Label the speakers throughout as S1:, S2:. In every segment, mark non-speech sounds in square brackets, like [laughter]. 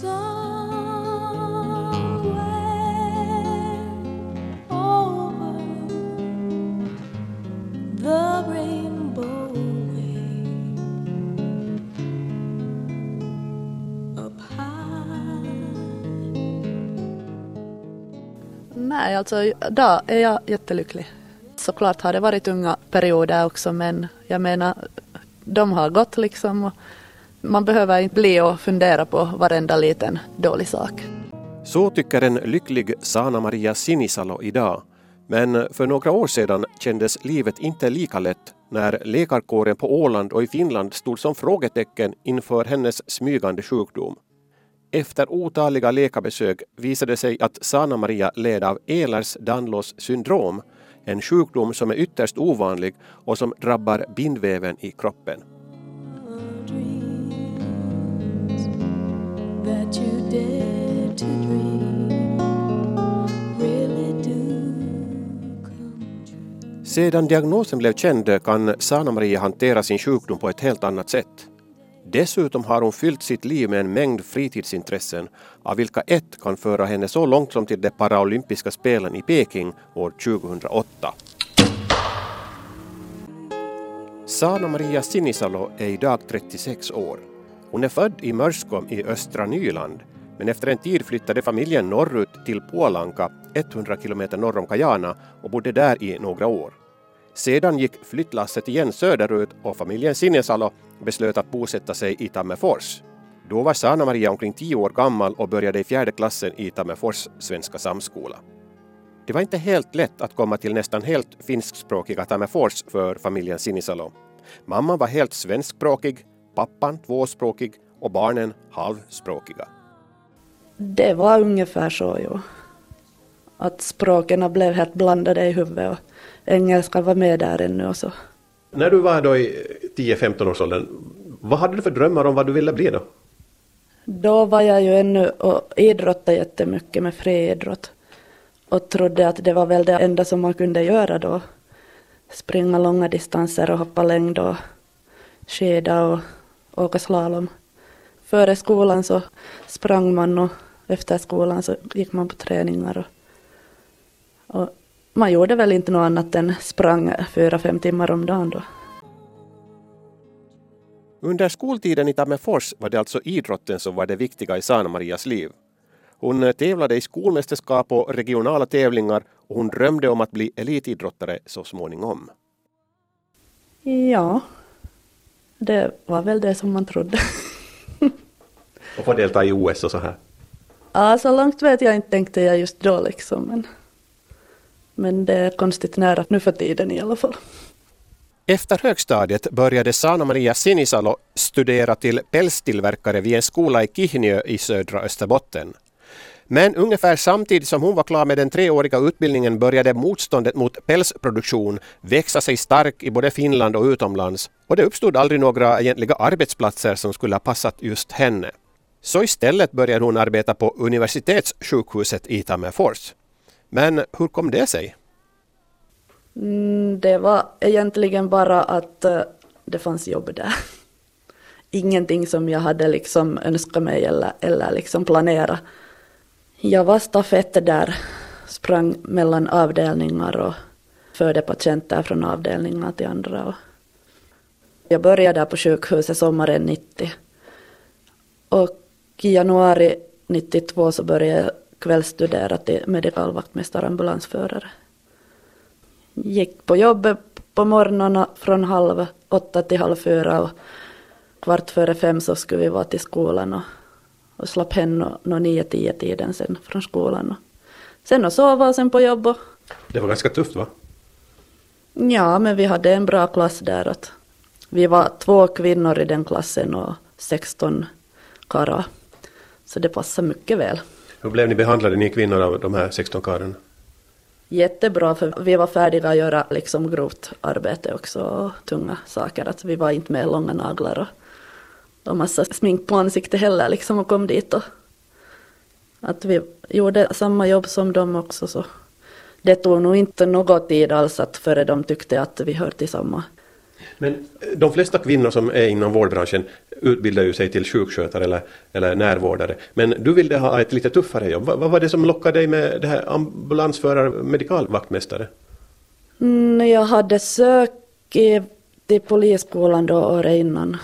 S1: Nej, alltså idag är jag jättelycklig. Såklart har det varit unga perioder också men jag menar de har gått liksom och man behöver inte bli och fundera på varenda liten dålig sak.
S2: Så tycker en lycklig Sana Maria Sinisalo idag. Men för några år sedan kändes livet inte lika lätt när läkarkåren på Åland och i Finland stod som frågetecken inför hennes smygande sjukdom. Efter otaliga läkarbesök visade det sig att Sana Maria led av Ehlers-Danlos syndrom, en sjukdom som är ytterst ovanlig och som drabbar bindväven i kroppen. Sedan diagnosen blev känd kan Sana Maria hantera sin sjukdom på ett helt annat sätt. Dessutom har hon fyllt sitt liv med en mängd fritidsintressen av vilka ett kan föra henne så långt som till de paralympiska spelen i Peking år 2008. Sana Maria Sinisalo är idag 36 år. Hon är född i Mörskom i östra Nyland men efter en tid flyttade familjen norrut till Puolanka 100 kilometer norr om Kajana och bodde där i några år. Sedan gick flyttlasset igen söderut och familjen Sinisalo beslöt att bosätta sig i Tammerfors. Då var Sanna-Maria omkring tio år gammal och började i fjärde klassen i Tammerfors svenska samskola. Det var inte helt lätt att komma till nästan helt finskspråkiga Tammerfors för familjen Sinisalo. Mamman var helt svenskspråkig, pappan tvåspråkig och barnen halvspråkiga.
S1: Det var ungefär så, jo. Att språken blev helt blandade i huvudet och engelska var med där ännu och så.
S2: När du var då i 10-15 års åldern, vad hade du för drömmar om vad du ville bli då?
S1: Då var jag ju ännu och idrottade jättemycket med friidrott och trodde att det var väl det enda som man kunde göra då. Springa långa distanser och hoppa längd och skida och åka slalom. Före skolan så sprang man och efter skolan så gick man på träningar. Och, och man gjorde väl inte något annat än sprang fyra, fem timmar om dagen då.
S2: Under skoltiden i Tammerfors var det alltså idrotten som var det viktiga i Sana Marias liv. Hon tävlade i skolmästerskap och regionala tävlingar och hon drömde om att bli elitidrottare så småningom.
S1: Ja, det var väl det som man trodde.
S2: och få delta i OS och så här?
S1: Ja, så långt vet jag inte tänkte jag just då liksom. Men, men det är konstigt nära nu för tiden i alla fall.
S2: Efter högstadiet började Sana Maria Sinisalo studera till pälstillverkare vid en skola i Kihniö i södra Österbotten. Men ungefär samtidigt som hon var klar med den treåriga utbildningen började motståndet mot pälsproduktion växa sig stark i både Finland och utomlands och det uppstod aldrig några egentliga arbetsplatser som skulle ha passat just henne. Så istället började hon arbeta på universitetssjukhuset i Tammerfors. Men hur kom det sig?
S1: Mm, det var egentligen bara att uh, det fanns jobb där. [laughs] Ingenting som jag hade liksom önskat mig eller, eller liksom planerat. Jag var stafett där, sprang mellan avdelningar och förde patienter från avdelningar till andra. Och jag började där på sjukhuset sommaren 90. Och i januari 92 så började jag kvällsstudera till medikalvaktmästare ambulansförare. Gick på jobbet på morgnarna från halv åtta till halv fyra och kvart före fem så skulle vi vara till skolan och, och slapp hem nå nio, tio tiden sen från skolan. Och sen och sova och sen på jobb. Och...
S2: Det var ganska tufft va?
S1: Ja, men vi hade en bra klass där. Att vi var två kvinnor i den klassen och 16 karlar. Så det passar mycket väl.
S2: Hur blev ni behandlade, ni kvinnor, av de här 16 karlarna?
S1: Jättebra, för vi var färdiga att göra liksom grovt arbete också och tunga saker. Att vi var inte med långa naglar och, och massa smink på ansiktet heller liksom och kom dit och att vi gjorde samma jobb som dem också så det tog nog inte någon tid alls att före de tyckte att vi hör till samma
S2: Men de flesta kvinnor som är inom vårdbranschen utbildar ju sig till sjukskötare eller, eller närvårdare. Men du ville ha ett lite tuffare jobb. Vad, vad var det som lockade dig med det här ambulansförare medikalvaktmästare?
S1: Mm, jag hade sökt till polisskolan då året innan.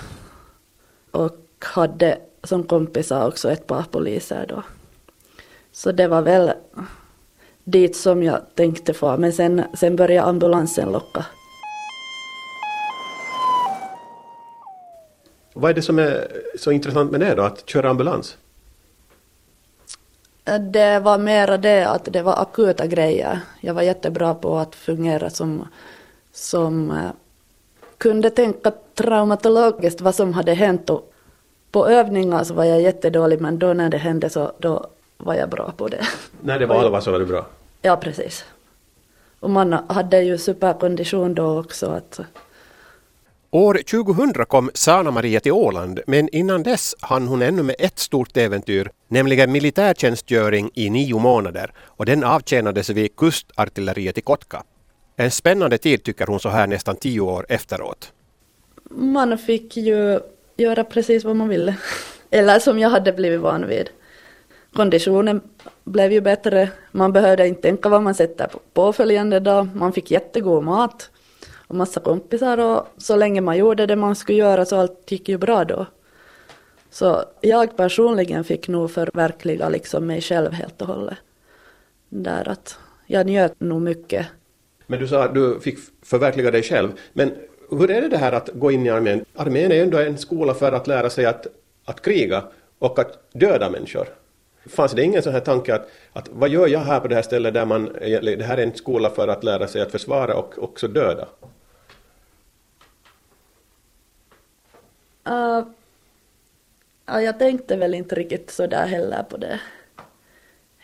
S1: Och hade som kompisar också ett par poliser då. Så det var väl dit som jag tänkte få. Men sen, sen började ambulansen locka.
S2: Vad är det som är så intressant med det då, att köra ambulans?
S1: Det var mera det att det var akuta grejer. Jag var jättebra på att fungera som, som uh, kunde tänka traumatologiskt vad som hade hänt. Och på övningar så var jag jättedålig men då när det hände så då var jag bra på det.
S2: När det var allvar så var du bra?
S1: Ja, precis. Och man hade ju superkondition då också. Att...
S2: År 2000 kom Sana-Maria till Åland, men innan dess hann hon ännu med ett stort äventyr, nämligen militärtjänstgöring i nio månader och den avtjänades vid kustartilleriet i Kotka. En spännande tid tycker hon så här nästan tio år efteråt.
S1: Man fick ju göra precis vad man ville. [laughs] Eller som jag hade blivit van vid. Konditionen blev ju bättre. Man behövde inte tänka vad man sätter på påföljande dag. Man fick jättegod mat och massa kompisar och så länge man gjorde det man skulle göra så allt gick ju bra då. Så jag personligen fick nog förverkliga liksom mig själv helt och hållet. Där att jag njöt nog mycket.
S2: Men du sa att du fick förverkliga dig själv. Men hur är det det här att gå in i armén? Armén är ju ändå en skola för att lära sig att, att kriga och att döda människor. Fanns det ingen sån här tanke att, att vad gör jag här på det här stället där man, det här är en skola för att lära sig att försvara och också döda?
S1: Uh, ja, jag tänkte väl inte riktigt så där heller på det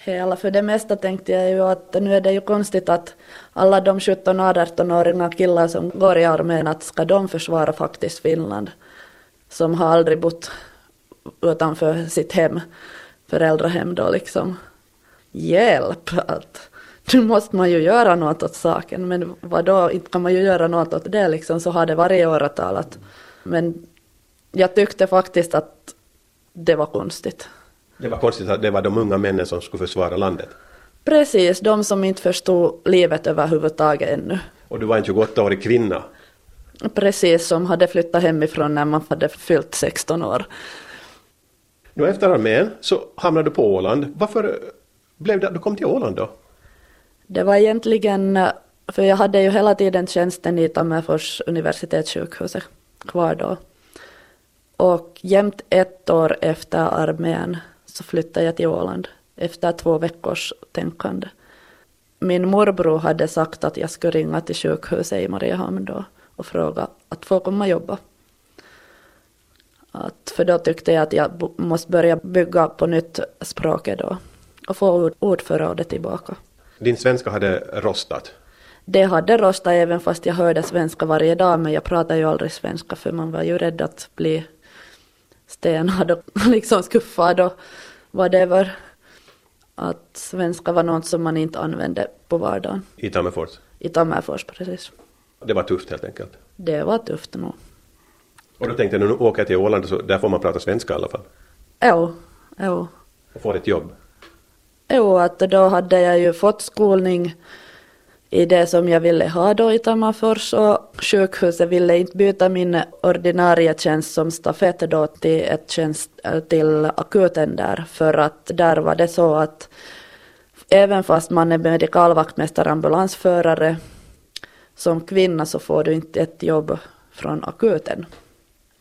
S1: hela. För det mesta tänkte jag ju att nu är det ju konstigt att alla de 17-18-åriga killar som går i armén, att ska de försvara faktiskt Finland? Som har aldrig bott utanför sitt hem, föräldrahem då liksom. Hjälp! Att, nu måste man ju göra något åt saken, men vadå, inte kan man ju göra något åt det liksom, så har det varit i åratal. Men jag tyckte faktiskt att det var konstigt.
S2: Det var konstigt att det var de unga männen som skulle försvara landet.
S1: Precis, de som inte förstod livet överhuvudtaget ännu.
S2: Och du var en 28-årig kvinna.
S1: Precis, som hade flyttat hemifrån när man hade fyllt 16 år.
S2: Nu efter armén så hamnade du på Åland. Varför blev det du kom till Åland då?
S1: Det var egentligen, för jag hade ju hela tiden tjänsten i Tammerfors universitetssjukhus kvar då. Och jämt ett år efter armén så flyttade jag till Åland efter två veckors tänkande. Min morbror hade sagt att jag skulle ringa till sjukhuset i Mariehamn då och fråga att få komma och jobba. Att, för då tyckte jag att jag måste börja bygga på nytt språket då och få ordförrådet tillbaka.
S2: Din svenska hade rostat?
S1: Det hade rostat även fast jag hörde svenska varje dag men jag pratade ju aldrig svenska för man var ju rädd att bli stenad och [laughs] liksom skuffad och whatever. Att svenska var något som man inte använde på vardagen.
S2: I Tammerfors?
S1: I Tammerfors, precis.
S2: Det var tufft helt enkelt?
S1: Det var tufft nog.
S2: Och då tänkte jag, nu åker jag till Åland så där får man prata svenska i alla fall?
S1: Jo, jo.
S2: Och får ett jobb?
S1: Jo, att då hade jag ju fått skolning i det som jag ville ha då i Tammerfors och sjukhuset ville inte byta min ordinarie tjänst som stafett då till ett tjänst äh, till akuten där för att där var det så att även fast man är medikalvaktmästare ambulansförare som kvinna så får du inte ett jobb från akuten.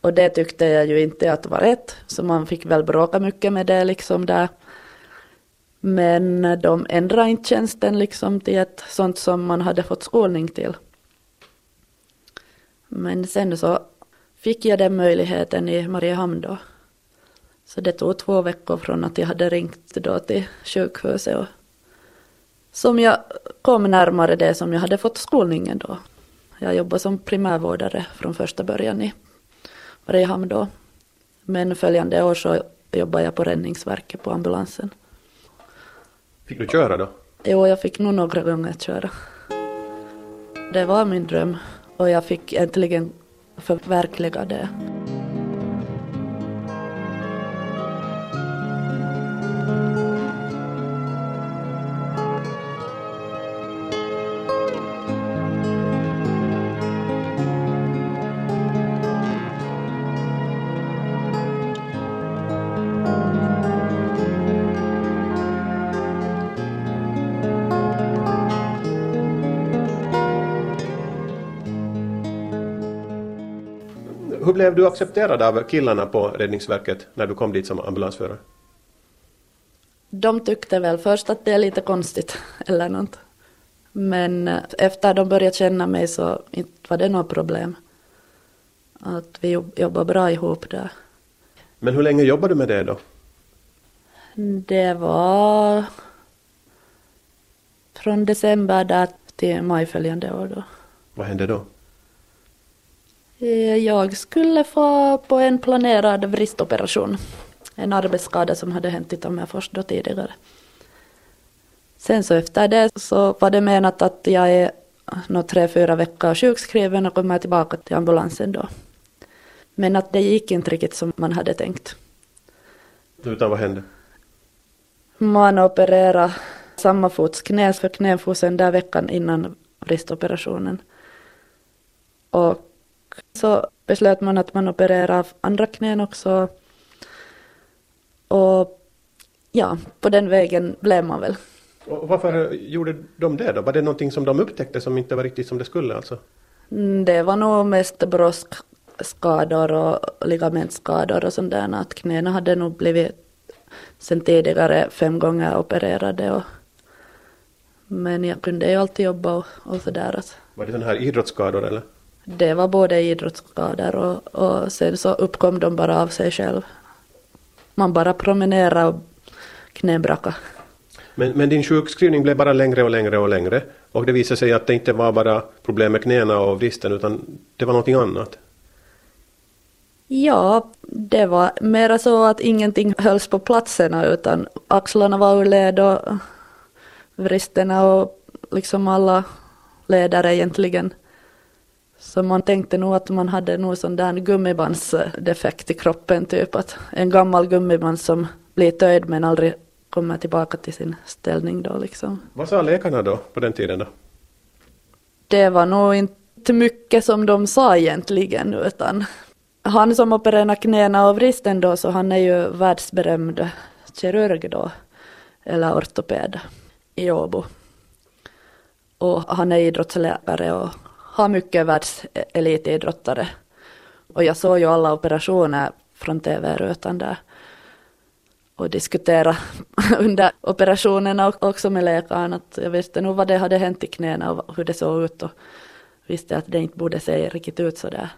S1: Och det tyckte jag ju inte att var rätt så man fick väl bråka mycket med det liksom där. Men de ändrade inte tjänsten liksom till ett sånt som man hade fått skolning till. Men sen så fick jag den möjligheten i Mariehamn då. Så det tog två veckor från att jag hade ringt då till sjukhuset och som jag kom närmare det som jag hade fått skolningen då. Jag jobbade som primärvårdare från första början i Mariehamn då. Men följande år så jobbade jag på Räddningsverket på ambulansen.
S2: Fick du köra då?
S1: Jo, jag fick nog några gånger köra. Det var min dröm och jag fick äntligen förverkliga det.
S2: Hur blev du accepterad av killarna på Räddningsverket när du kom dit som ambulansförare?
S1: De tyckte väl först att det är lite konstigt [laughs] eller något. Men eh, efter de började känna mig så inte var det något problem. Att vi jobb- jobbar bra ihop där.
S2: Men hur länge jobbade du med det då?
S1: Det var från december där till maj följande år då.
S2: Vad hände då?
S1: Eh, Jag skulle få på en planerad vristoperation. En arbetsskada som hade hänt i Tammerfors då tidigare. Sen så efter det så var det menat att jag är nå tre, fyra veckor sjukskriven och kommer tillbaka till ambulansen då. Men att det gick inte riktigt som man hade tänkt.
S2: Utan vad hände?
S1: Man opererade samma fots knä för knäfoten där veckan innan vristoperationen. Och så beslöt man att man opererar andra knän också. Och ja, på den vägen blev man väl.
S2: Och varför gjorde de det då? Var det någonting som de upptäckte som inte var riktigt som det skulle alltså?
S1: Mm, Det var nog mest broskskador och ligamentskador och sånt där. Att knäna hade nog blivit sen tidigare fem gånger opererade. Och, men jag kunde ju alltid jobba och, och sådär. Att
S2: Var det sådana här idrottsskador eller?
S1: Det var både idrottsskador och, och sen så uppkom de bara av sig själv. Man bara promenerade och knäbraka.
S2: Men, men din sjukskrivning blev bara längre och längre och längre. Och det visade sig att det inte var bara problem med knäna och vristen utan det var någonting annat.
S1: Ja, det var mera så att ingenting hölls på platserna utan axlarna var ur led och vristerna och liksom alla leder egentligen. Så man tänkte nog att man hade nog sån där gummibandsdefekt i kroppen typ att en gammal gummiband som blir töjd men aldrig kommer tillbaka till sin ställning då liksom.
S2: Vad sa läkarna då på den tiden då?
S1: Det var nog inte mycket som de sa egentligen utan han som opererar knäna och vristen då så han är ju världsberömd kirurg då eller ortoped i Åbo. Och han är idrottsläkare och har mycket världselitidrottare. Och jag såg ju alla operationer från TV-rutan där och diskutera [laughs] under operationerna och också med läkaren att jag visste nog vad det hade hänt i knäna och hur det såg ut och visste att det inte borde se riktigt ut så där.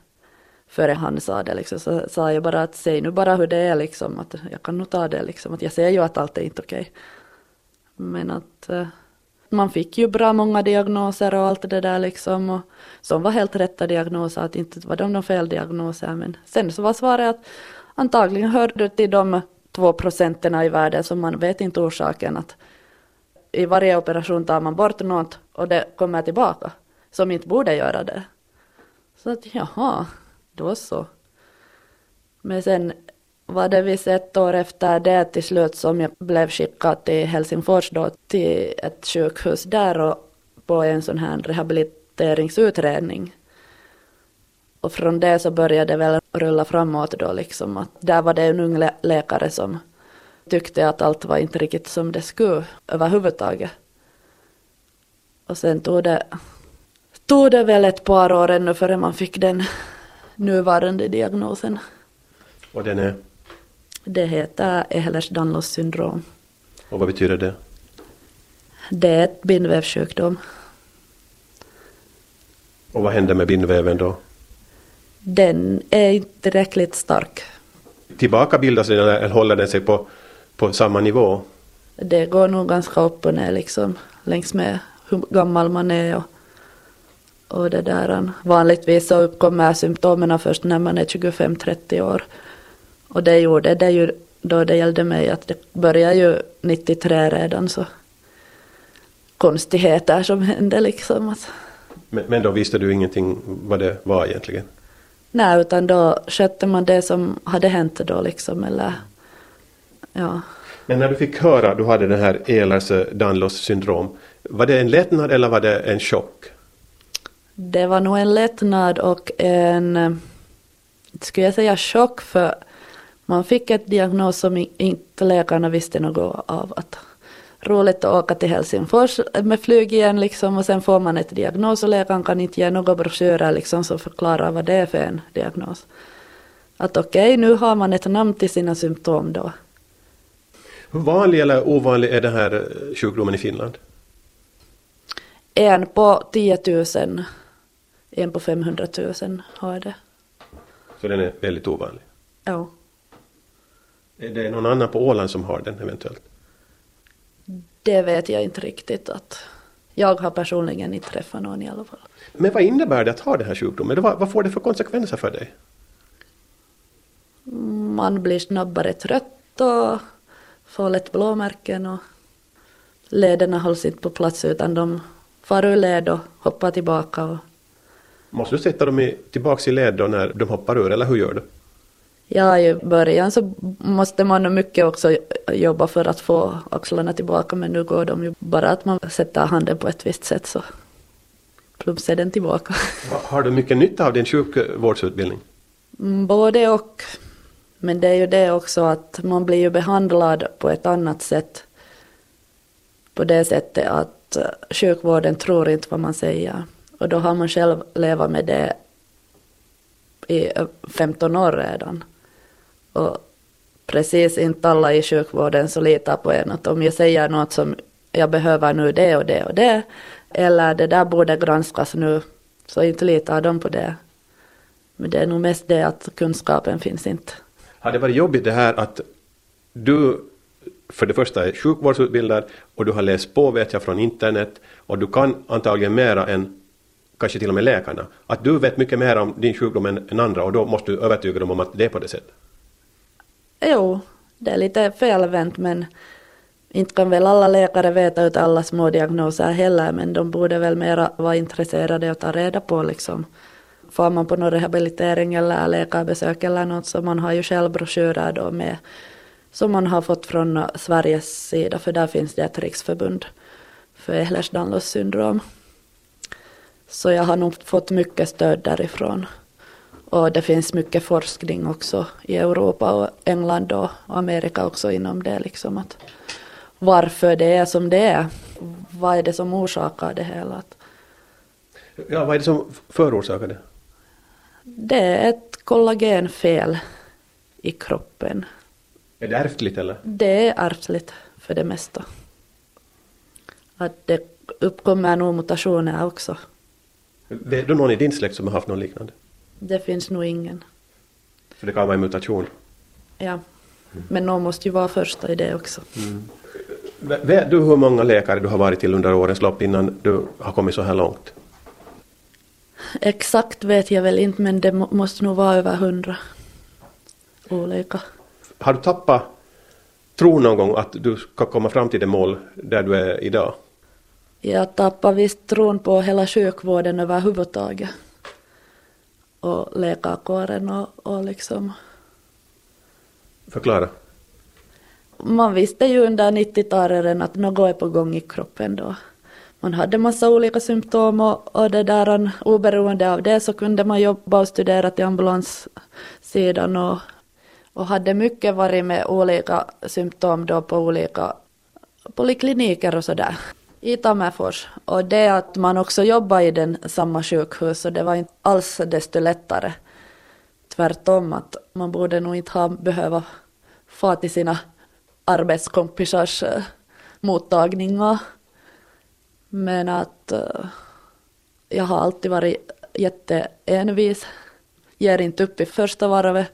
S1: Före han sa det liksom, så sa jag bara att säg nu bara hur det är liksom, att jag kan nog ta det liksom, att jag ser ju att allt är inte okej. Men att eh, man fick ju bra många diagnoser och allt det där liksom och som var helt rätta diagnoser, att inte var de någon fel diagnoser men sen så var svaret att antagligen hör du till de två procenterna i världen som man vet inte orsaken att i varje operation tar man bort något och det kommer tillbaka som inte borde göra det. Så att jaha, då så. Men sen var det visst ett år efter det till slut som jag blev skickad till Helsingfors då till ett sjukhus där och på en sån här rehabiliteringsutredning. Och från det så började det väl rulla framåt då liksom att där var det en ung lä- läkare som tyckte att allt var inte riktigt som det skulle överhuvudtaget. Och sen tog det, tog det väl ett par år ännu före man fick den nuvarande diagnosen.
S2: Och den är?
S1: Det heter Ehlers-Danlos syndrom.
S2: Och vad betyder det?
S1: Det är ett bindvävssjukdom.
S2: Och vad händer med bindväven då?
S1: Den är inte tillräckligt stark.
S2: Tillbakabildas den eller håller den sig på, på samma nivå?
S1: Det går nog ganska upp och ner liksom längs med hur gammal man är och, och det där. Vanligtvis så uppkommer symptomen först när man är 25-30 år. Och det gjorde det ju då det gällde mig att det började ju 93 redan så konstigheter som hände liksom. Att,
S2: Men, men då visste du ingenting vad det var egentligen?
S1: Nej, utan då skötte man det som hade hänt då liksom, eller ja.
S2: Men när du fick höra att du hade den här Ehlers-Danlos syndrom, var det en lättnad eller var det en chock?
S1: Det var nog en lättnad och en, skulle jag säga chock för man fick ett diagnos som inte läkarna visste något av. Att roligt att åka till Helsingfors med flyg igen liksom och sen får man ett diagnos och läkaren kan inte ge några broschyrer liksom som förklarar vad det är för en diagnos. Att okej, okay, nu har man ett namn till sina symptom då.
S2: Hur vanlig eller ovanlig är den här eh, sjukdomen i Finland?
S1: En på 10 000, en på 500 000 har det.
S2: Så den är väldigt ovanlig?
S1: Ja.
S2: Är det någon annan på Åland som har den eventuellt?
S1: Det vet jag inte riktigt. att Jag har personligen inte träffat någon i alla fall.
S2: Men vad innebär det att ha den här sjukdomen? Vad, vad får det för konsekvenser för dig?
S1: Man blir snabbare trött och får lätt blåmärken och lederna hålls inte på plats utan de far ur led och hoppar tillbaka. Och...
S2: Måste du sätta dem i, tillbaka i led då när de hoppar ur eller hur gör du?
S1: Ja, i början så måste man mycket också jobba för att få axlarna tillbaka men nu går de ju bara att man sätter handen på ett visst sätt så plumps är den tillbaka.
S2: Har du mycket nytta av din sjukvårdsutbildning?
S1: Mm, både och. Men det är ju det också att man blir ju behandlad på ett annat sätt. På det sättet att eh, sjukvården tror inte vad man säger. Och då har man själv levat med det i 15 år redan. Och precis inte alla i sjukvården så litar på en att om jag säger något som jag behöver nu det och det och det eller det där borde granskas nu så inte litar de på det. Men det är nog mest det att kunskapen finns inte.
S2: Har det varit jobbigt det här att du för det första är sjukvårdsutbildad och du har läst på vet jag från internet och du kan antagligen mera än kanske till och med läkarna. Att du vet mycket mer om din sjukdom än, än andra och då måste du övertyga dem om att det är på det sättet.
S1: Jo, det är lite felvänt men inte kan väl alla läkare veta ut alla små diagnoser heller men de borde väl mera vara intresserade och ta reda på liksom. Får man på någon rehabilitering eller läkarbesök eller något så man har ju själv broschyrer då med som man har fått från Sveriges sida för där finns det ett riksförbund för Ehlers-Danlos syndrom. Så jag har nog fått mycket stöd därifrån. Och det finns mycket forskning också i Europa och England och Amerika också inom det. Liksom att varför det är som det är. Vad är det som orsakar det hela?
S2: Ja, vad är det som förorsakar det?
S1: Det är ett kollagenfel i kroppen.
S2: Är det ärftligt eller?
S1: Det är ärftligt för det mesta. Att det uppkommer nog mutationer också.
S2: Vet du någon i din släkt som har haft något liknande?
S1: Det finns nog ingen.
S2: Så det kan vara en mutation?
S1: Ja. Men någon måste ju vara första i det också. Mm.
S2: Vet du hur många läkare du har varit till under årens lopp innan du har kommit så här långt?
S1: Exakt vet jag väl inte men det måste nog vara över hundra olika.
S2: Har du tappat tron någon gång att du ska komma fram till det mål där du är idag?
S1: Jag tappar visst tron på hela sjukvården överhuvudtaget. Och läkarkåren och, och liksom.
S2: Förklara.
S1: Man visste ju under 90-talet att något är på gång i kroppen då. Man hade massa olika symptom och, och det där, oberoende av det så kunde man jobba och studera till ambulanssidan och, och hade mycket varit med olika symptom då på olika polikliniker och sådär i Tammerfors. Och det att man också jobbar i den samma sjukhus, och det var inte alls desto lättare. Tvärtom, att man borde nog inte ha behöva få till sina arbetskompisars eh, mottagningar. Men att eh, jag har alltid varit jätteenvis, ger inte upp i första varvet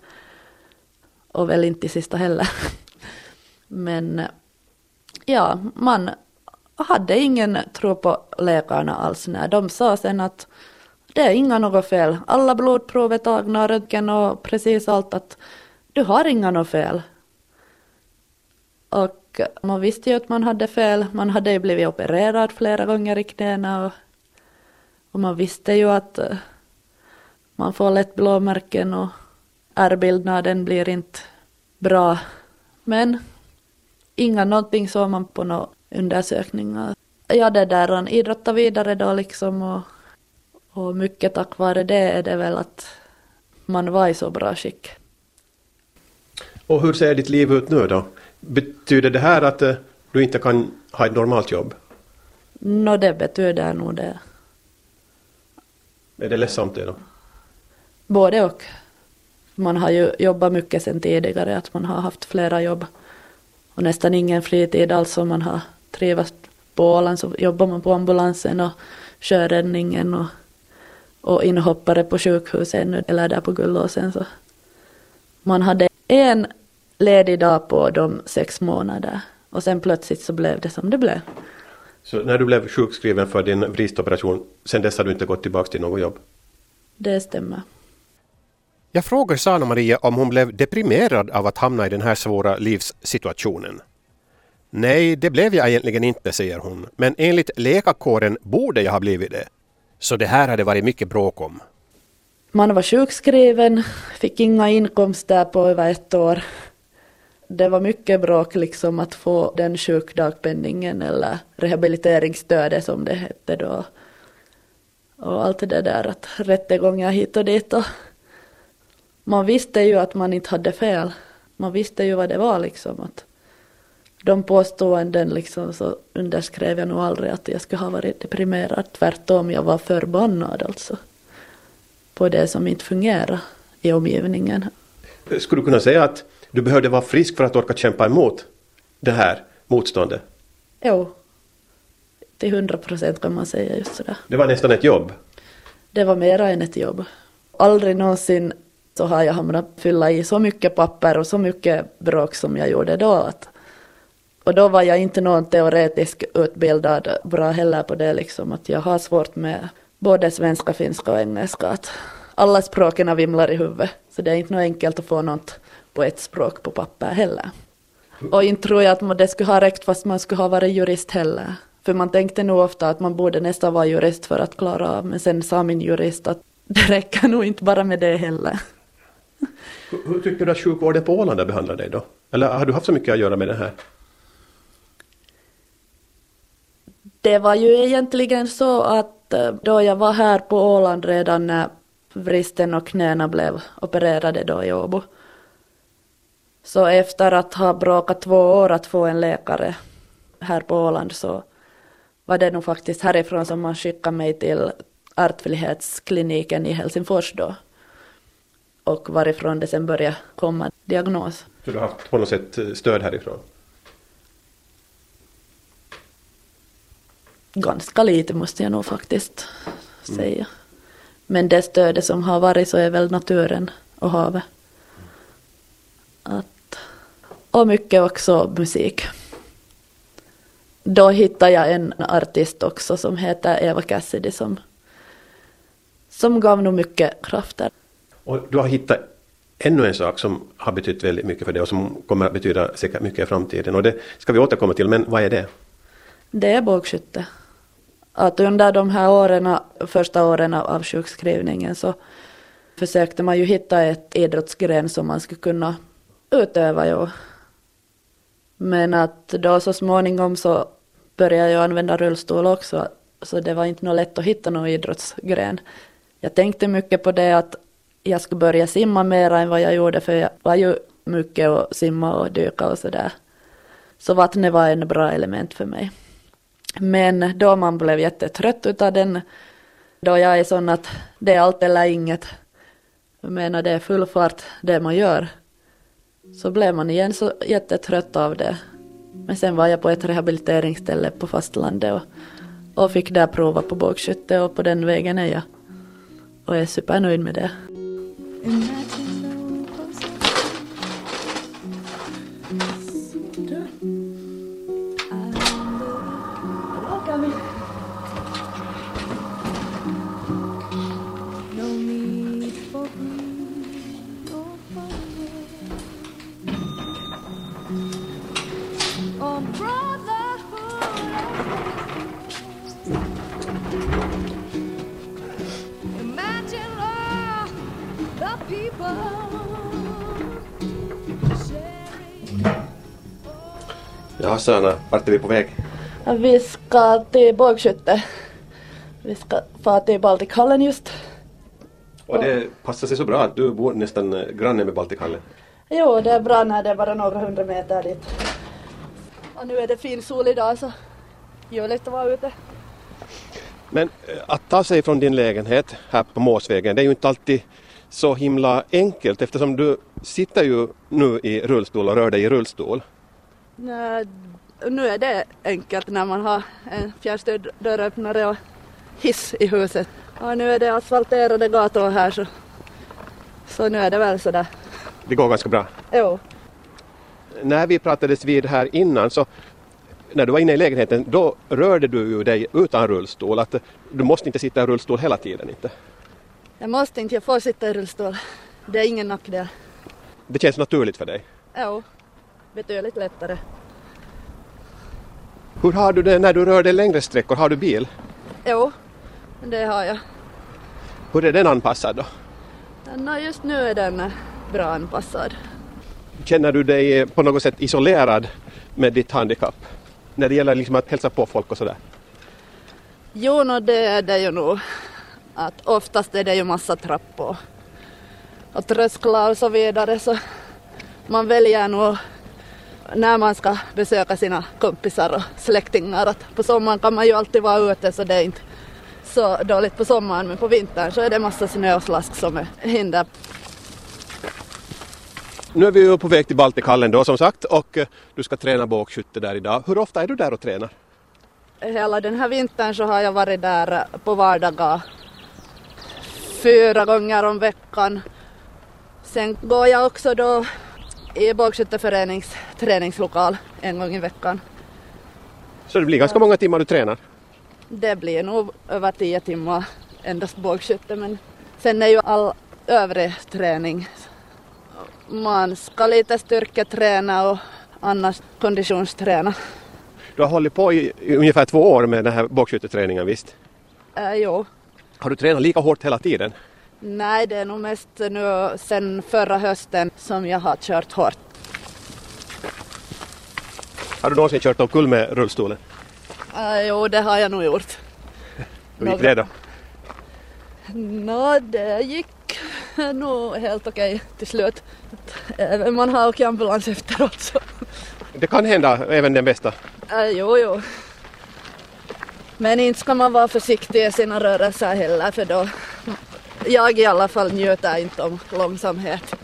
S1: och väl inte i sista heller. [laughs] Men eh, ja, man hade ingen tro på läkarna alls när de sa sen att det är inga något fel. Alla blodprov är tagna, röntgen och precis allt att du har inga något fel. Och man visste ju att man hade fel. Man hade ju blivit opererad flera gånger i knäna och, och man visste ju att eh, Man får lätt blåmärken och ärrbildnaden blir inte bra. Men inga någonting såg man på något undersökningar. Jag det där idrotta vidare då liksom och, och mycket tack vare det är det väl att man var i så bra skick.
S2: Och hur ser ditt liv ut nu då? Betyder det här att eh, du inte kan ha ett normalt jobb?
S1: Nå, no, det betyder nog det.
S2: Är det ledsamt det då?
S1: Både och. Man har ju jobbat mycket sedan tidigare, att man har haft flera jobb och nästan ingen fritid alls man har trivats på Åland så jobbar man på ambulansen och sjöräddningen och, och inhoppare på sjukhuset eller där på Gullåsen så man hade en ledig dag på de sex månader och sen plötsligt så blev det som det blev.
S2: Så när du blev sjukskriven för din vristoperation, sen dess har du inte gått tillbaka till något jobb?
S1: Det stämmer.
S2: Jag frågar Sana Maria om hon blev deprimerad av att hamna i den här svåra livssituationen. Nej, det blev jag egentligen inte, säger hon. Men enligt läkarkåren borde jag ha blivit det. Så det här hade varit mycket bråk om.
S1: Man var sjukskriven, fick inga inkomster på över ett år. Det var mycket bråk liksom att få den sjukdagpenningen eller rehabiliteringsstödet som det hette då. Och allt det där att rättegångar hit och dit. Och man visste ju att man inte hade fel. Man visste ju vad det var liksom. Att de påståenden liksom så underskrev jag nog aldrig att jag skulle ha varit deprimerad. Tvärtom, jag var förbannad alltså. På det som inte fungerar i omgivningen.
S2: Skulle du kunna säga att du behövde vara frisk för att orka kämpa emot det här motståndet?
S1: Jo. Till hundra procent kan man säga just sådär.
S2: Det var nästan ett jobb?
S1: Det var mera än ett jobb. Aldrig någonsin så har jag hamnat fylla i så mycket papper och så mycket bråk som jag gjorde då. Att, och då var jag inte någon teoretisk utbildad bra heller på det liksom att jag har svårt med både svenska, finska och engelska. Att alla språken vimlar i huvudet. Så det är inte något enkelt att få något på ett språk på papper heller. Och inte tror jag att det skulle ha räckt fast man skulle ha varit jurist heller. För man tänkte nog ofta att man borde nästan vara jurist för att klara av. Men sen sa min jurist att det räcker nog inte bara med det heller.
S2: Hur tycker du att sjukvården på Åland behandlar dig då? Eller har du haft så mycket att göra med det här?
S1: Det var ju egentligen så att eh, då jag var här på Åland redan när vristen och knäna blev opererade då i Åbo. Så efter att ha bråkat två år att få en läkare här på Åland så var det nog faktiskt härifrån som man skickade mig till ärftlighetskliniken i Helsingfors då och varifrån det sen började komma diagnos.
S2: Så du har haft på något sätt eh, stöd härifrån?
S1: Ganska lite måste jag nog faktiskt mm. säga. Men det stödet som har varit så är väl naturen och havet. Att, och mycket också musik. Då hittade jag en artist också som heter Eva Cassidy som, som gav nog mycket krafter.
S2: Och du har hittat ännu en sak som har betytt väldigt mycket för dig och som kommer att betyda säkert mycket i framtiden. Och det ska vi återkomma till, men vad är det?
S1: Det är bågskytte. Att under de här åren, första åren av sjukskrivningen så försökte man ju hitta ett idrottsgren som man skulle kunna utöva. Ja. Men att då så småningom så började jag använda rullstol också, så det var inte något lätt att hitta någon idrottsgren. Jag tänkte mycket på det att jag skulle börja simma mer än vad jag gjorde för jag var ju mycket att simma och dyka och sådär. Så vattnet var en bra element för mig. Men då man blev jättetrött utav den, då jag är sån att det är allt eller inget, jag menar det är full fart det man gör, så blev man igen så jättetrött av det. Men sen var jag på ett rehabiliteringsställe på fastlandet och, och fick där prova på bågskytte och på den vägen är jag. Och jag är supernöjd med det.
S2: Ja, Sanna, vart är vi på väg?
S1: Vi ska till bågskytte. Vi ska fara till Baltikhallen just.
S2: Och det passar sig så bra att du bor nästan eh, granne med Baltikhallen.
S1: Jo, det är bra när det är bara några hundra meter dit. Och nu är det fin sol idag så ljuvligt att vara ute.
S2: Men eh, att ta sig från din lägenhet här på Måsvägen, det är ju inte alltid så himla enkelt eftersom du sitter ju nu i rullstol och rör dig i rullstol.
S1: Nej, nu är det enkelt när man har en fjärrstyrd dörröppnare och hiss i huset. Och nu är det asfalterade gator här så, så nu är det väl sådär.
S2: Det går ganska bra.
S1: Jo.
S2: När vi pratades vid här innan så när du var inne i lägenheten då rörde du ju dig utan rullstol. Att du måste inte sitta i rullstol hela tiden inte.
S1: Jag måste inte, jag får sitta i rullstol. Det är ingen nackdel.
S2: Det känns naturligt för dig.
S1: Jo, betydligt lättare.
S2: Hur har du det när du rör dig längre sträckor? Har du bil?
S1: Jo, det har jag.
S2: Hur är den anpassad då?
S1: Nå, just nu är den bra anpassad.
S2: Känner du dig på något sätt isolerad med ditt handikapp? När det gäller liksom att hälsa på folk och sådär?
S1: Jo, no, det är det ju nog. Att oftast är det ju massa trappor och trösklar och så vidare så man väljer nog när man ska besöka sina kompisar och släktingar att på sommaren kan man ju alltid vara ute så det är inte så dåligt på sommaren men på vintern så är det massa snö och slask som är hinder.
S2: Nu är vi ju på väg till Baltikhallen då som sagt och eh, du ska träna bågskytte där idag. Hur ofta är du där och tränar?
S1: Hela den här vintern så har jag varit där på vardagar fyra gånger om veckan. Sen går jag också då i bågskytteförenings träningslokal en gång i veckan.
S2: Så det blir ganska många timmar du tränar?
S1: Det blir nog över tio timmar endast bågskytte men sen är ju all övrig träning. Man ska lite styrketräna och annars konditionsträna.
S2: Du har hållit på i, ungefär två år med den här bågskytteträningen visst?
S1: Äh, jo.
S2: Har du tränat lika hårt hela tiden?
S1: Nej, det är nog mest nu sen förra hösten som jag har kört hårt.
S2: Har du någonsin kört omkull med rullstolen?
S1: Äh, jo, det har jag nog gjort.
S2: Hur gick det då?
S1: Nå, det gick nog helt okej till slut. Även man har åkt ambulans efteråt så.
S2: Det kan hända även den bästa.
S1: Äh, jo, jo. Men inte ska man vara försiktig i sina rörelser heller för då jag i alla fall njuter inte om långsamhet.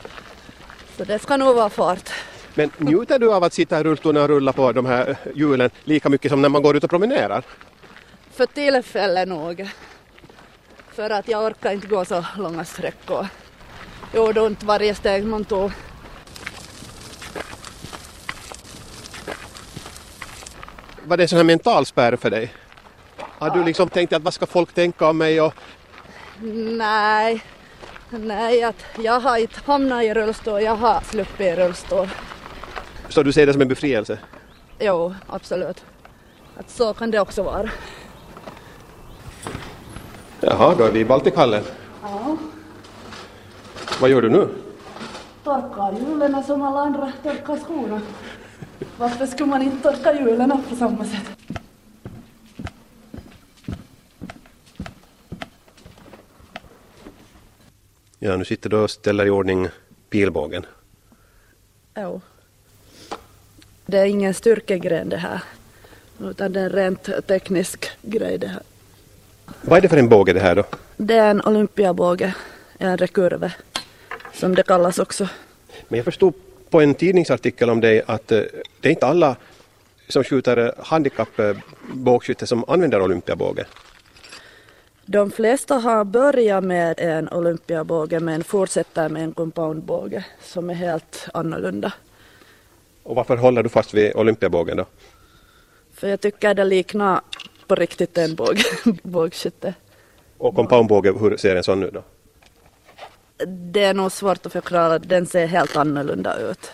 S1: Så det ska nog vara fart.
S2: Men njuter du av att sitta i rullstolen och rulla på de här hjulen lika mycket som när man går ut och promenerar?
S1: För tillfället nog. För att jag orkar inte gå så långa sträckor. Gjorde ont varje steg man tog.
S2: Var det en sån här mental spärr för dig? Har du liksom tänkt att vad ska folk tänka om mig och
S1: Nej, nej att jag har inte hamnat i rullstol, jag har sluppit i rullstol.
S2: så du ser det som en befrielse?
S1: Jo, absolut. Att så kan det också vara.
S2: Jaha, då är vi i Baltikhallen.
S1: Ja.
S2: Vad gör du nu?
S1: Torkar hjulen som alla andra torkar skorna. Varför skulle man inte torka hjulen på samma sätt?
S2: Ja, nu sitter du och ställer i ordning pilbågen.
S1: Jo. Det är ingen styrkegren det här. Utan det är en rent teknisk grej det här.
S2: Vad är det för en båge det här då?
S1: Det är en olympiabåge, en rekurve, som det kallas också.
S2: Men jag förstod på en tidningsartikel om dig att eh, det är inte alla som skjuter handikappbågskytte som använder olympiabåge.
S1: De flesta har börjat med en olympiabåge men fortsätter med en compoundbåge som är helt annorlunda.
S2: Och varför håller du fast vid olympiabågen då?
S1: För jag tycker det liknar på riktigt en båg, [laughs] bågskytte.
S2: Och compoundbåge, hur ser en sån ut då?
S1: Det är nog svårt att förklara, den ser helt annorlunda ut.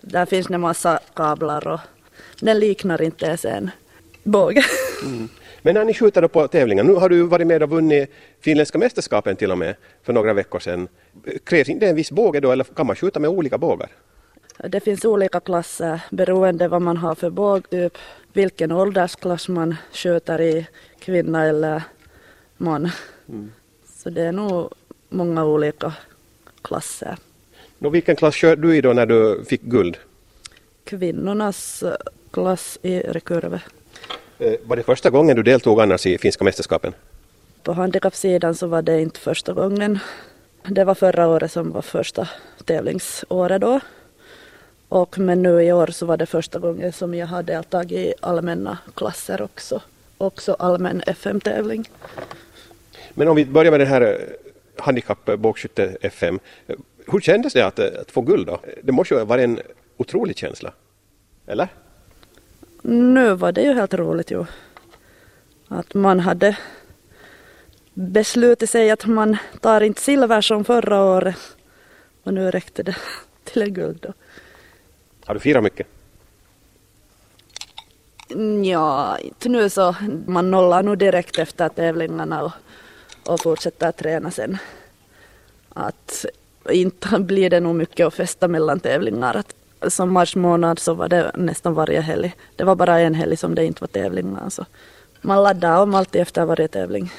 S1: Där finns det massa kablar och den liknar inte ens en båge.
S2: Mm. Men när ni skjuter på tävlingar, nu har du varit med och vunnit finländska mästerskapen till och med för några veckor sedan. Krävs inte en viss båge då eller kan man skjuta med olika bågar?
S1: Det finns olika klasser beroende vad man har för bågtyp, vilken åldersklass man skjuter i, kvinna eller man. Mm. Så det är nog många olika klasser.
S2: Och vilken klass körde du i då när du fick guld?
S1: Kvinnornas klass i rekurve.
S2: Eh, var det första gången du deltog annars i finska mästerskapen?
S1: På handikappsidan så var det inte första gången. Det var förra året som var första tävlingsåret då. Och men nu i år så var det första gången som jag har deltagit i allmänna klasser också. Också allmän FM-tävling.
S2: Men om vi börjar med den här eh, handikappbågskytte FM. Hur kändes det att, eh, att få guld då? Det måste ju vara en otrolig känsla. Eller?
S1: Nu var det ju helt roligt ju. Att man hade beslutat sig att man tar inte silver som förra året. Och nu räckte det [laughs] till en guld då.
S2: Har du firat mycket?
S1: Ja, inte nu så. Man nollar nog direkt efter tävlingarna och, och fortsätter träna sen. Att inte blir det nog mycket att festa mellan tävlingar. Att som mars månad så var det nästan varje helg. Det var bara en helg som det inte var tävlingar. Så man laddade om alltid efter varje tävling.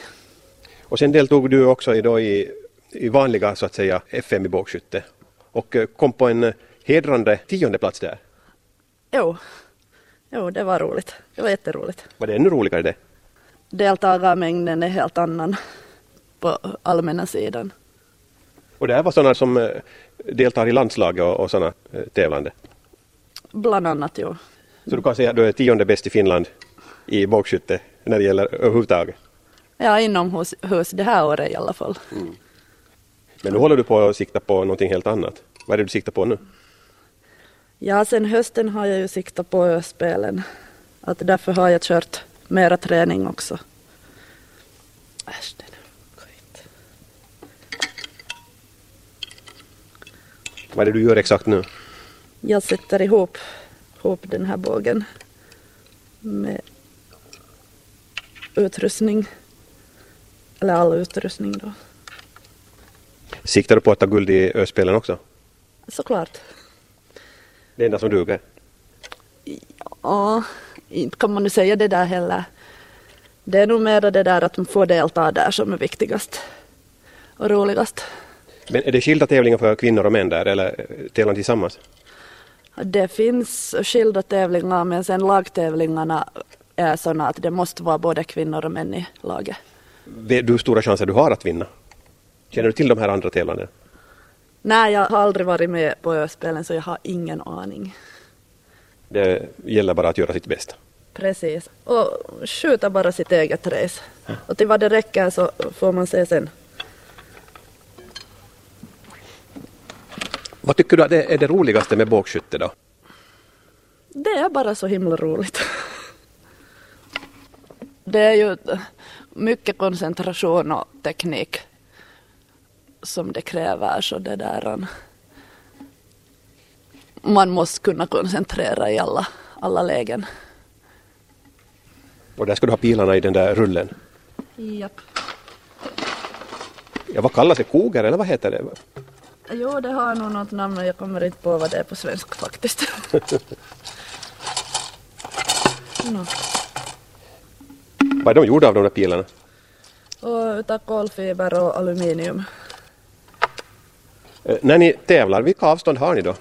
S2: Och sen deltog du också i, då i, i vanliga så att säga FM i bågskytte och eh, kom på en hedrande tionde plats där.
S1: Jo. jo, det var roligt. Det var jätteroligt.
S2: Var det ännu roligare det?
S1: Deltagarmängden är helt annan på allmänna sidan.
S2: Och det här var sådana som eh, deltar i landslaget och, och sådana eh, tävlande?
S1: Bland annat, jo.
S2: Så du kan säga att du är tionde bäst i Finland i bågskytte när det gäller överhuvudtaget?
S1: Ja, inomhus det här året i alla fall.
S2: Mm. Men nu håller du på att sikta på någonting helt annat. Vad är det du siktar på nu?
S1: Ja, sen hösten har jag ju siktat på öspelen. Att därför har jag kört mera träning också.
S2: Vad är det du gör exakt nu?
S1: Jag sätter ihop, ihop den här bågen med utrustning. Eller all utrustning då.
S2: Siktar du på att ta guld i öspelen också?
S1: Såklart.
S2: Det enda som duger?
S1: Ja, inte kan man nu säga det där heller. Det är nog mer det där att man får delta där som är viktigast och roligast.
S2: Men är det skilda tävlingar för kvinnor och män där eller tävlar tillsammans? Det
S1: finns skilda tävlingar men sen lagtävlingarna är sådana att det måste vara både kvinnor och män i laget.
S2: Vet du hur stora chanser du har att vinna? Känner du till de här andra tävlandena?
S1: Nej, jag har aldrig varit med på öspelen så jag har ingen aning.
S2: Det gäller bara att göra sitt bästa.
S1: Precis, och skjuta bara sitt eget race. Och till vad det räcker så får man se sen.
S2: Vad tycker du är det roligaste med bågskytte då?
S1: Det är bara så himla roligt. Det är ju mycket koncentration och teknik som det kräver så det där man måste kunna koncentrera i alla, alla lägen.
S2: Och där ska du ha pilarna i den där rullen?
S1: Japp.
S2: Ja, vad kallas det? Koger eller vad heter det?
S1: Jo, det har nog något namn men jag kommer inte på vad det är på svenska faktiskt. [laughs]
S2: no. Vad är de gjorda av de där pilarna?
S1: Och utav kolfiber och aluminium.
S2: Eh, när ni tävlar, vilka avstånd har ni då?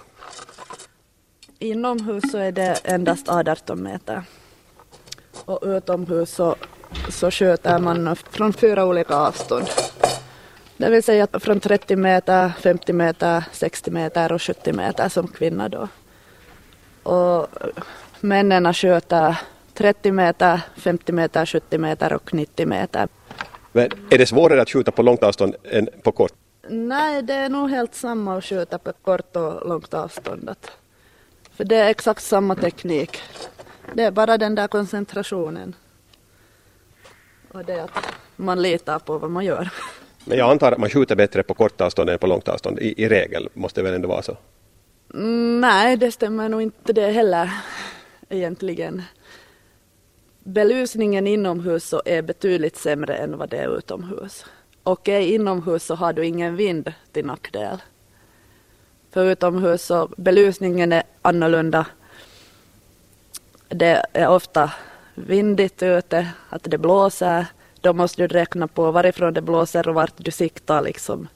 S1: Inomhus så är det endast 18 meter. Och utomhus så, så skjuter man från fyra olika avstånd. Det vill säga från 30 meter, 50 meter, 60 meter och 70 meter som kvinna då. Och männen skjuter 30 meter, 50 meter, 70 meter och 90 meter.
S2: Men är det svårare att skjuta på långt avstånd än på kort?
S1: Nej, det är nog helt samma att skjuta på kort och långt avstånd. För det är exakt samma teknik. Det är bara den där koncentrationen. Och det att man litar på vad man gör.
S2: Men jag antar att man skjuter bättre på kort avstånd än på långt avstånd. I, i regel måste det väl ändå vara så?
S1: Mm, nej, det stämmer nog inte det heller egentligen. Belysningen inomhus så är betydligt sämre än vad det är utomhus. Och är inomhus så har du ingen vind till nackdel. För utomhus så belysningen är annorlunda. Det är ofta vindigt ute, att det blåser. Då måste du räkna på varifrån det blåser och vart du siktar liksom.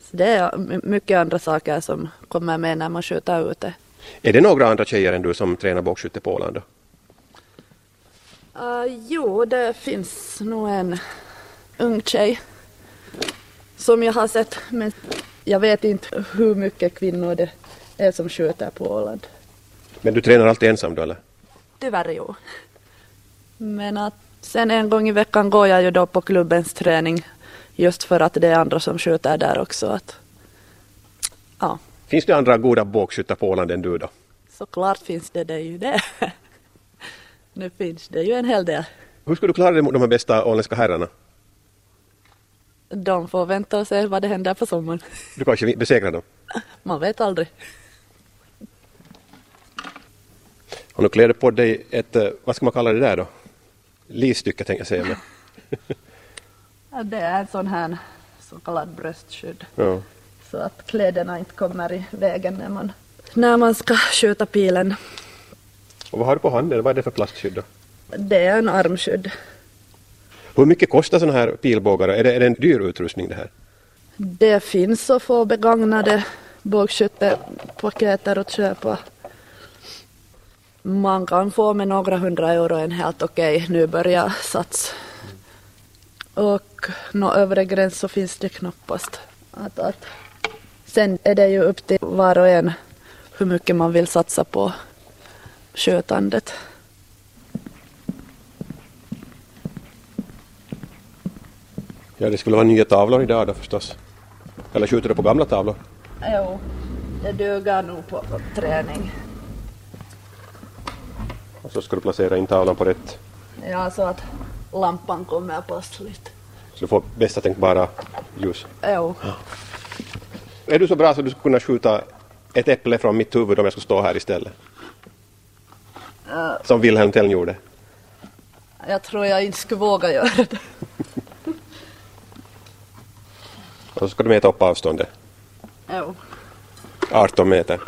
S1: Så det är mycket andra saker som kommer med när man skjuter ute.
S2: Är det några andra tjejer än du som tränar bågskytte på Åland? Då?
S1: Uh, jo, det finns nog en ung tjej som jag har sett, men jag vet inte hur mycket kvinnor det är som skjuter på Åland.
S2: Men du tränar alltid ensam då eller?
S1: Tyvärr jo. Men att sen en gång i veckan går jag ju då på klubbens träning just för att det är andra som skjuter där också. Att, ja.
S2: Finns det andra goda bågskyttar på Åland än du då?
S1: Såklart finns det, det är ju det. [laughs] nu finns det ju en hel del.
S2: Hur ska du klara dig mot de här bästa åländska herrarna?
S1: De får vänta och se vad det händer på sommaren.
S2: Du kanske besegrar dem? [laughs]
S1: Man vet aldrig.
S2: Och nu klär du på dig ett, eh, vad ska man kalla det där då? Livstycke tänkte jag säga. Men. [laughs]
S1: ja, det är en sån här så kallad bröstskydd.
S2: Ja.
S1: Så att kläderna inte kommer i vägen när man, när man ska skjuta pilen.
S2: Och vad har du på handen? Vad är det för plastskydd då?
S1: Det är en armskydd.
S2: Hur mycket kostar sådana här pilbågar? Är det, är det en dyr utrustning det här?
S1: Det finns att få begagnade bågskyttepaketer att köpa. Man kan få med några hundra euro en helt okej okay, nybörjarsats. Och någon övre gräns så finns det knappast. Att, att. Sen är det ju upp till var och en hur mycket man vill satsa på skötandet.
S2: Ja, det skulle vara nya tavlor idag då förstås. Eller skjuter du på gamla tavlor?
S1: Jo, det duger nog på träning.
S2: Och så ska du placera in tavlan på rätt.
S1: Ja, så att lampan kommer passligt.
S2: Så du får bästa tänkbara ljus?
S1: Jo.
S2: Ja. Är du så bra så du skulle kunna skjuta ett äpple från mitt huvud om jag skulle stå här istället? Uh, Som Wilhelm Tell gjorde?
S1: Jag tror jag inte skulle våga göra det.
S2: Och så ska du mäta upp avståndet?
S1: Jo.
S2: 18 meter.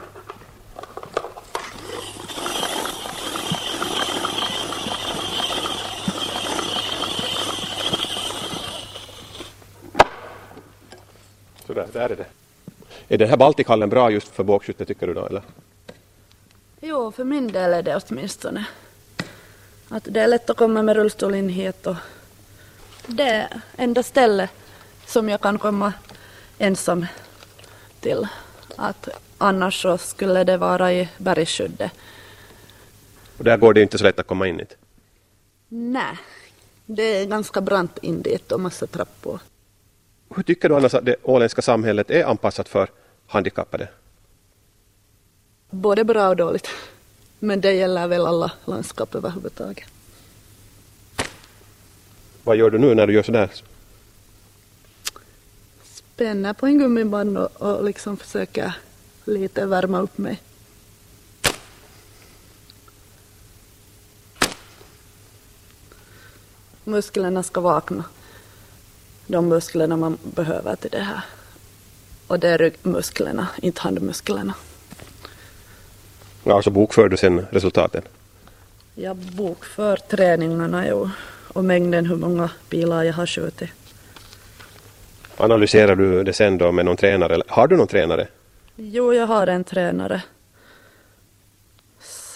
S2: Sådär, där är det. Är den här Baltikhallen bra just för bågskytte tycker du då eller?
S1: Jo, för min del är det åtminstone. Att det är lätt att komma med rullstol in hit och det är enda stället som jag kan komma ensam till. Att annars så skulle det vara i bergsskyddet.
S2: Och där går det inte så lätt att komma in hit?
S1: Nej, det är ganska brant in dit och massa trappor.
S2: Hur tycker du annars att det åländska samhället är anpassat för handikappade?
S1: Både bra och dåligt. Men det gäller väl alla landskap överhuvudtaget.
S2: Vad gör du nu när du gör sådär?
S1: Spänner på en gummiband och, och liksom försöker lite värma upp mig. Musklerna ska vakna. De musklerna man behöver till det här. Och det är ryggmusklerna, inte handmusklerna.
S2: Ja, alltså bokför du sen resultaten?
S1: Jag bokför träningarna jo, och mängden hur många bilar jag har skjutit.
S2: Analyserar du det sen då med någon tränare? Har du någon tränare?
S1: Jo, jag har en tränare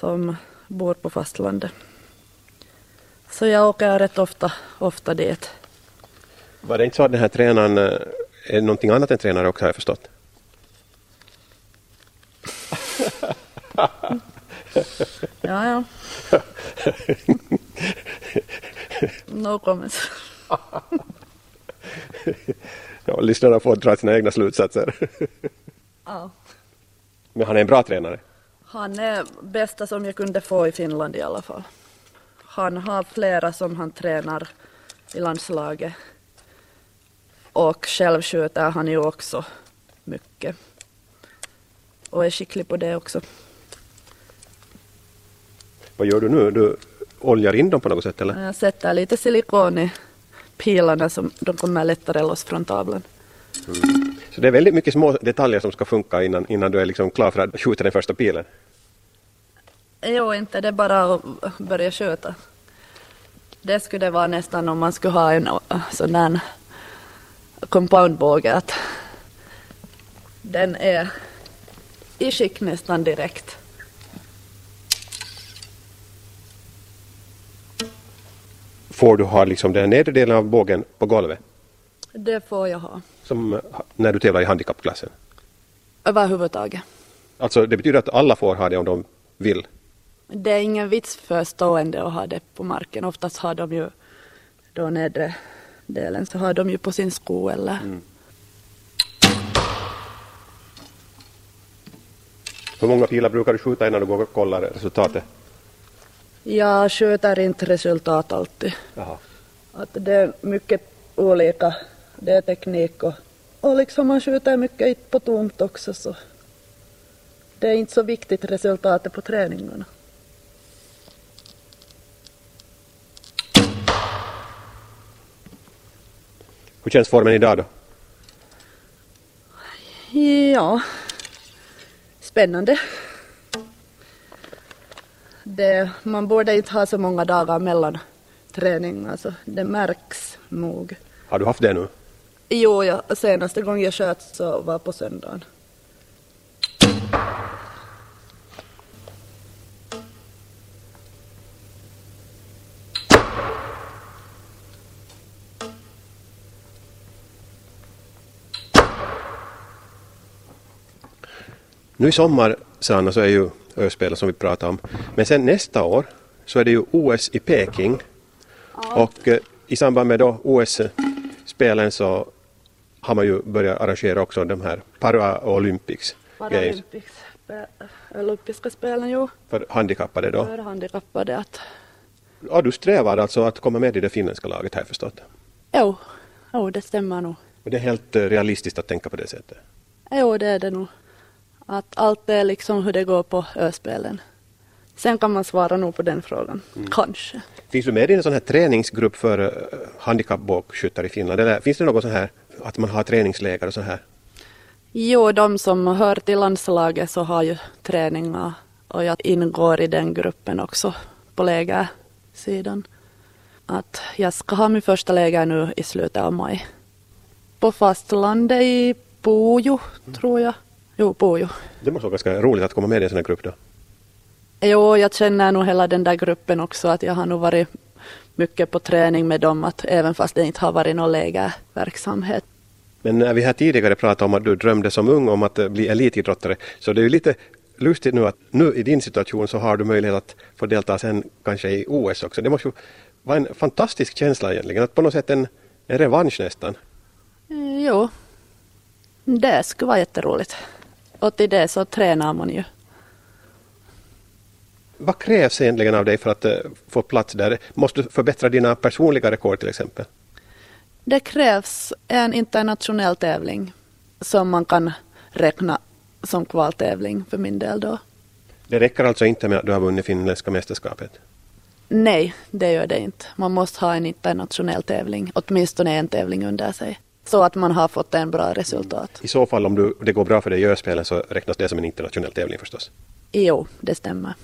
S1: som bor på fastlandet. Så jag åker rätt ofta, ofta dit.
S2: Var det inte så att den här tränaren eh, är någonting annat än tränare också har jag förstått? [laughs]
S1: ja, ja. No comments. [laughs]
S2: ja, lyssnarna får dra sina egna slutsatser.
S1: ja.
S2: Men han är en bra tränare?
S1: Han är bästa som jag kunde få i Finland i alla fall. Han har flera som han tränar i landslaget. Och själv skjuter han ju också mycket. Och är skicklig på det också.
S2: Vad gör du nu? Du oljar in dem på något sätt eller?
S1: Jag sätter lite silikon i pilarna så de kommer lättare loss från tavlan.
S2: Mm. Så det är väldigt mycket små detaljer som ska funka innan, innan du är liksom klar för att skjuta den första pilen.
S1: Jo, inte det är bara att börja skjuta. Det skulle vara nästan om man skulle ha en uh, sån där compoundbåge att den är i skick nästan direkt.
S2: Får du ha liksom den nedre delen av bågen på golvet?
S1: Det får jag ha.
S2: Som när du tävlar i handikappklassen?
S1: Överhuvudtaget.
S2: Alltså det betyder att alla får ha det om de vill?
S1: Det är ingen vits för stående att ha det på marken. Oftast har de ju då nedre delen så har de ju på sin sko eller mm.
S2: Hur många pilar brukar du skjuta innan du går och kollar resultatet?
S1: Jag skjuter inte resultat alltid. Jaha. Att det är mycket olika. Det är teknik och, och liksom man skjuter mycket på tomt också så det är inte så viktigt resultatet på träningarna.
S2: Hur känns formen idag då?
S1: Ja, spännande. Det, man borde inte ha så många dagar mellan träning, alltså det märks nog.
S2: Har du haft det nu?
S1: Jo, ja, senaste gången jag sköt så var på söndagen.
S2: Nu i sommar, Sanna, så är ju Öspelen som vi pratade om. Men sen nästa år så är det ju OS i Peking. Ja. Och eh, i samband med då OS-spelen så har man ju börjat arrangera också de här Paralympics.
S1: Paralympics, olympiska spelen jo.
S2: För handikappade då?
S1: För handikappade att...
S2: Ja, du strävar alltså att komma med i det finländska laget jag förstått?
S1: Jo, jo det stämmer nog.
S2: Och det är helt eh, realistiskt att tänka på det sättet?
S1: Jo, det är det nog. Att allt är liksom hur det går på öspelen. Sen kan man svara nog på den frågan, mm. kanske.
S2: Finns du med i en sån här träningsgrupp för uh, handikappbågskyttar i Finland? Eller finns det något sån här, att man har träningsläger och så här?
S1: Jo, de som hör till landslaget så har ju träningar och jag ingår i den gruppen också på lägersidan. Att jag ska ha min första läger nu i slutet av maj. På fastlandet i Pujo, mm. tror jag. Jo, Pujo.
S2: Det måste vara ganska roligt att komma med i en sån här grupp då?
S1: Jo, jag känner nog hela den där gruppen också att jag har nog varit mycket på träning med dem, att även fast det inte har varit någon lägerverksamhet.
S2: Men när vi här tidigare pratade om att du drömde som ung om att bli elitidrottare, så det är ju lite lustigt nu att nu i din situation så har du möjlighet att få delta sen kanske i OS också. Det måste ju vara en fantastisk känsla egentligen, att på något sätt en, en revansch nästan.
S1: Jo, det skulle vara jätteroligt. Och till det så tränar man ju.
S2: Vad krävs egentligen av dig för att uh, få plats där? Måste du förbättra dina personliga rekord till exempel?
S1: Det krävs en internationell tävling som man kan räkna som kvaltävling för min del då.
S2: Det räcker alltså inte med att du har vunnit finländska mästerskapet?
S1: Nej, det gör det inte. Man måste ha en internationell tävling, åtminstone en tävling under sig så att man har fått en bra resultat.
S2: I så fall om du, det går bra för dig i öspelen så räknas det som en internationell tävling förstås?
S1: Jo, det stämmer.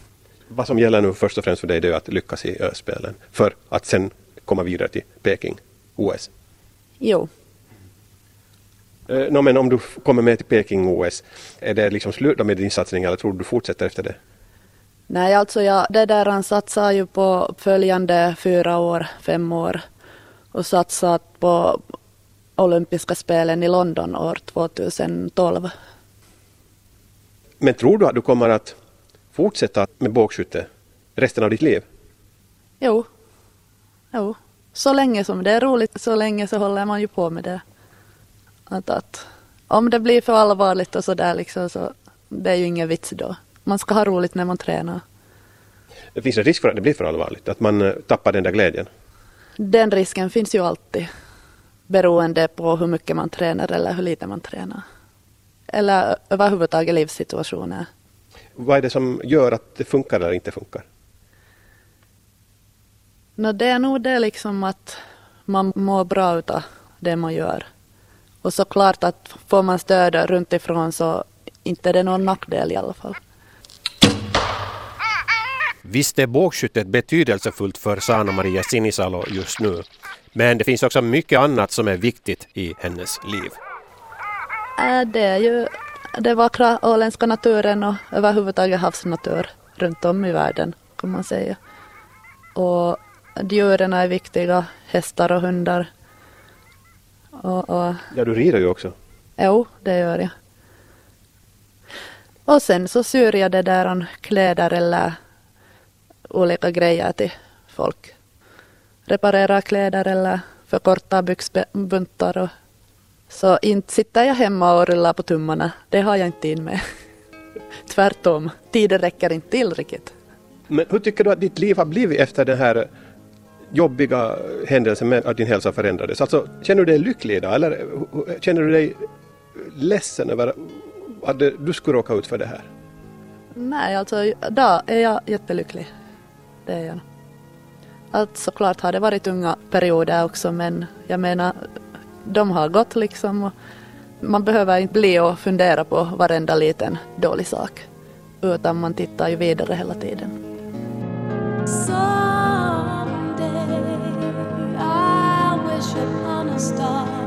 S2: Vad som gäller nu först och främst för dig det är att lyckas i öspelen för att sen komma vidare till Peking, OS?
S1: Jo.
S2: Eh, no, men om du kommer med till Peking OS, är det liksom slut med din satsning eller tror du du fortsätter efter det?
S1: Nej, alltså jag, det där han satsar ju på följande fyra år, fem år och satsat på olympiska spelen i London år 2012.
S2: Men tror du att du kommer att fortsätta med bågskytte resten av ditt liv?
S1: Jo. Jo. Så länge som det är roligt, så länge så håller man ju på med det. Att, att om det blir för allvarligt och sådär liksom så det är ju ingen vits då. Man ska ha roligt när man tränar.
S2: Det finns en risk för att det blir för allvarligt, att man eh, tappar den där glädjen?
S1: Den risken finns ju alltid beroende på hur mycket man tränar eller hur lite man tränar. Eller överhuvudtaget livssituationer.
S2: Vad är det som gör att det funkar eller inte funkar?
S1: No, det är nog det liksom att man mår bra av det man gör. Och såklart att får man stöd runt ifrån så inte är det någon nackdel i alla fall.
S2: Visst är bågskyttet betydelsefullt för Sana Maria Sinisalo just nu. Men det finns också mycket annat som är viktigt i hennes liv.
S1: Äh, det är ju den vackra åländska naturen och överhuvudtaget havsnatur runt om i världen kan man säga. Och djuren är viktiga, hästar och hundar.
S2: Och, och, ja, du rider ju också.
S1: Jo, det gör jag. Och sen så syr jag det där om kläder eller olika grejer till folk. Reparerar kläder eller förkortar byxbuntar. Och, så inte sitter jag hemma och rullar på tummarna. Det har jag inte tid med. [laughs] Tvärtom, tiden räcker inte till riktigt.
S2: Men hur tycker du att ditt liv har blivit efter den här jobbiga händelsen med att din hälsa förändrades? Alltså, känner du dig lycklig idag eller känner du dig ledsen över att du skulle råka ut för det här?
S1: Nej, alltså idag är jag jättelycklig. Det är jag. Att såklart har det varit unga perioder också men jag menar de har gått liksom och man behöver inte bli och fundera på varenda liten dålig sak utan man tittar ju vidare hela tiden. Someday I wish upon a star